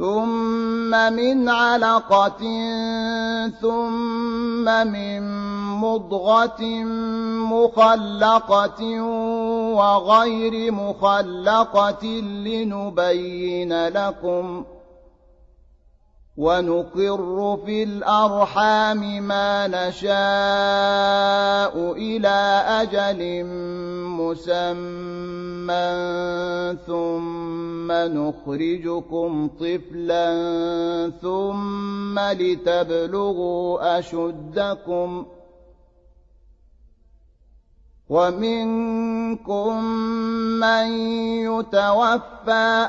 ثم من علقة ثم من مضغة مخلقة وغير مخلقة لنبين لكم ۖ ونقر في الأرحام ما نشاء إلى أجل مسمى ثم نخرجكم طفلا ثم لتبلغوا أشدكم ومنكم من يتوفى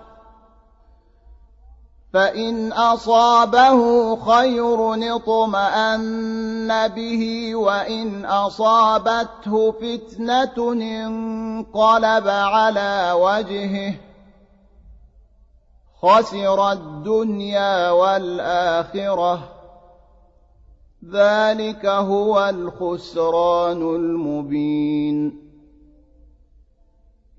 فإن أصابه خير اطمأن به وإن أصابته فتنة انقلب على وجهه. خسر الدنيا والآخرة. ذلك هو الخسران المبين.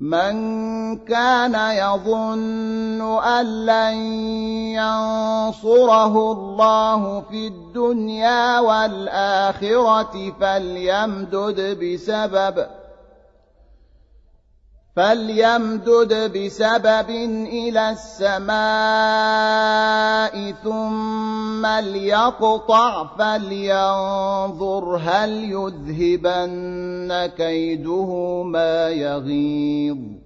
من كان يظن أن لن ينصره الله في الدنيا والآخرة فليمدد بسبب فليمدد بسبب إلى السماء ثم ليقطع فلينظر هل يذهبن كيده ما يغيظ.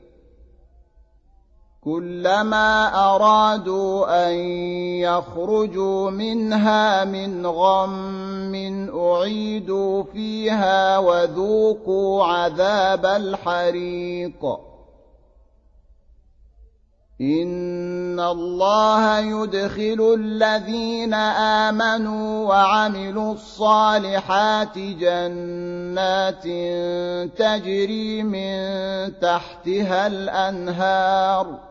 كلما أرادوا أن يخرجوا منها من غم أعيدوا فيها وذوقوا عذاب الحريق. إن الله يدخل الذين آمنوا وعملوا الصالحات جنات تجري من تحتها الأنهار.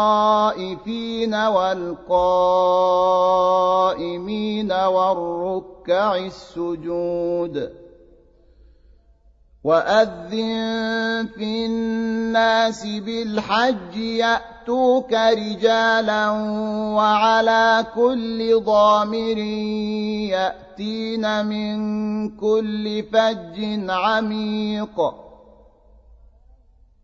الطائفين والقائمين والركع السجود وأذن في الناس بالحج يأتوك رجالا وعلى كل ضامر يأتين من كل فج عميق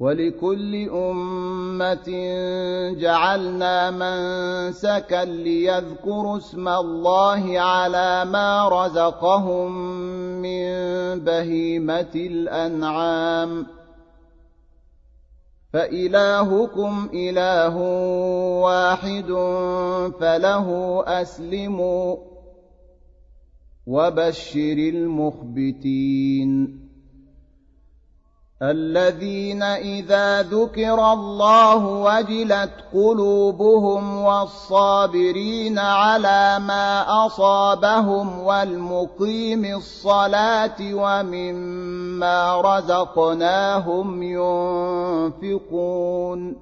ولكل أمة جعلنا منسكا ليذكروا اسم الله على ما رزقهم من بهيمة الأنعام. فإلهكم إله واحد فله أسلموا وبشر المخبتين. الذين إذا ذكر الله وجلت قلوبهم والصابرين على ما أصابهم والمقيم الصلاة ومما رزقناهم ينفقون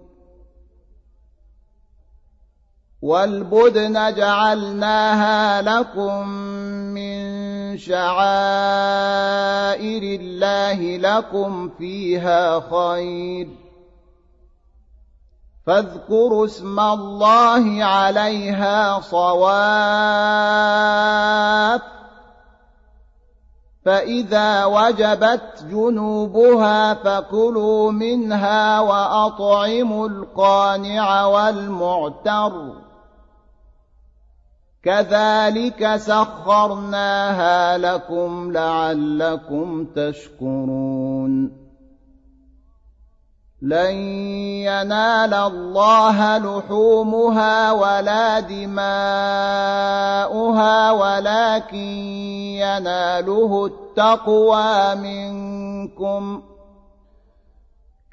والبدن جعلناها لكم من شعائر الله لكم فيها خير. فاذكروا اسم الله عليها صواف فإذا وجبت جنوبها فكلوا منها وأطعموا القانع والمعتر. كذلك سخرناها لكم لعلكم تشكرون لن ينال الله لحومها ولا دماؤها ولكن يناله التقوى منكم ۖ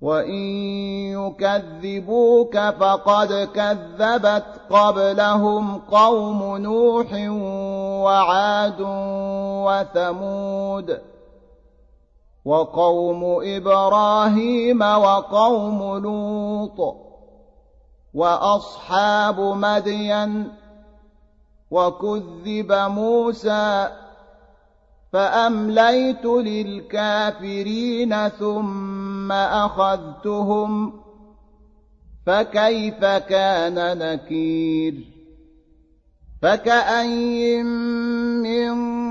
وان يكذبوك فقد كذبت قبلهم قوم نوح وعاد وثمود وقوم إبراهيم وقوم لوط واصحاب مدين وكذب موسى فأمليت للكافرين ثم أخذتهم فكيف كان نكير؟ فكأين من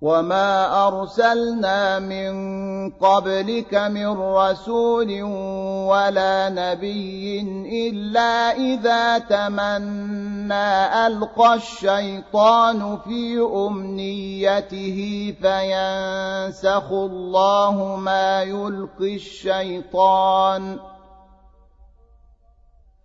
وما ارسلنا من قبلك من رسول ولا نبي الا اذا تمنى القى الشيطان في امنيته فينسخ الله ما يلقي الشيطان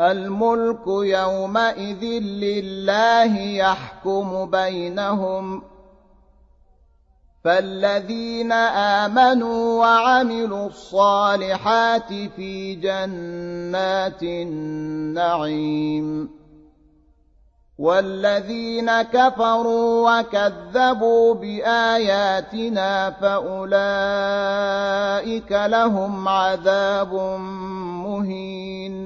الملك يومئذ لله يحكم بينهم. فالذين آمنوا وعملوا الصالحات في جنات النعيم. والذين كفروا وكذبوا بآياتنا فأولئك لهم عذاب مهين.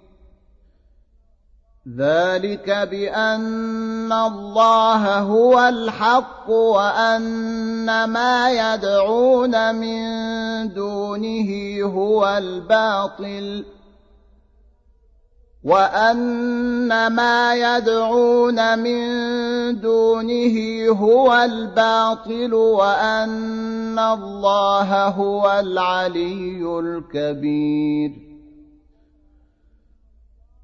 ذلك بان الله هو الحق وان ما يدعون من دونه هو الباطل وان ما يدعون من دونه هو الباطل وان الله هو العلي الكبير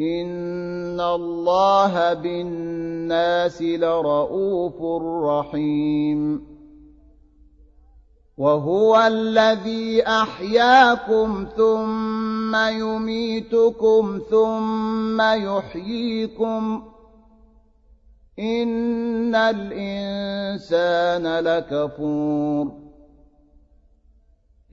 ان الله بالناس لرءوف رحيم وهو الذي احياكم ثم يميتكم ثم يحييكم ان الانسان لكفور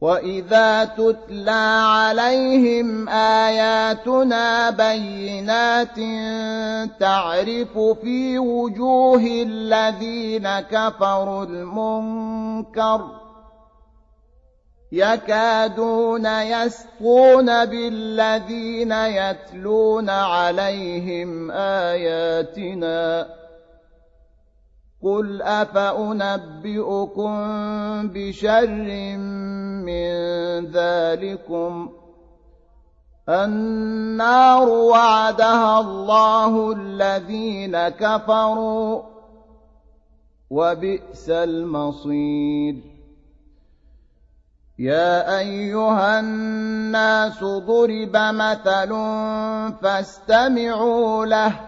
وإذا تتلى عليهم آياتنا بينات تعرف في وجوه الذين كفروا المنكر يكادون يسقون بالذين يتلون عليهم آياتنا قل أفأنبئكم بشر من ذلكم النار وعدها الله الذين كفروا وبئس المصير يا أيها الناس ضرب مثل فاستمعوا له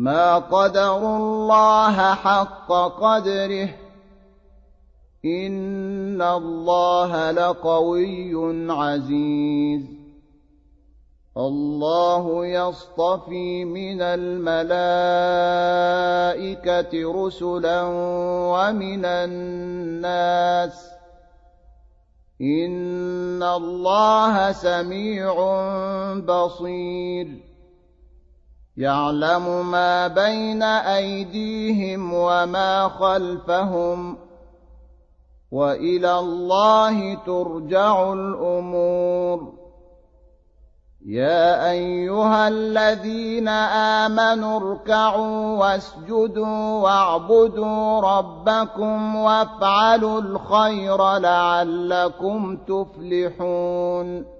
ما قدروا الله حق قدره. إن الله لقوي عزيز. الله يصطفي من الملائكة رسلا ومن الناس. إن الله سميع بصير. يعلم ما بين أيديهم وما خلفهم وإلى الله ترجع الأمور. يا أيها الذين آمنوا اركعوا واسجدوا واعبدوا ربكم وافعلوا الخير لعلكم تفلحون.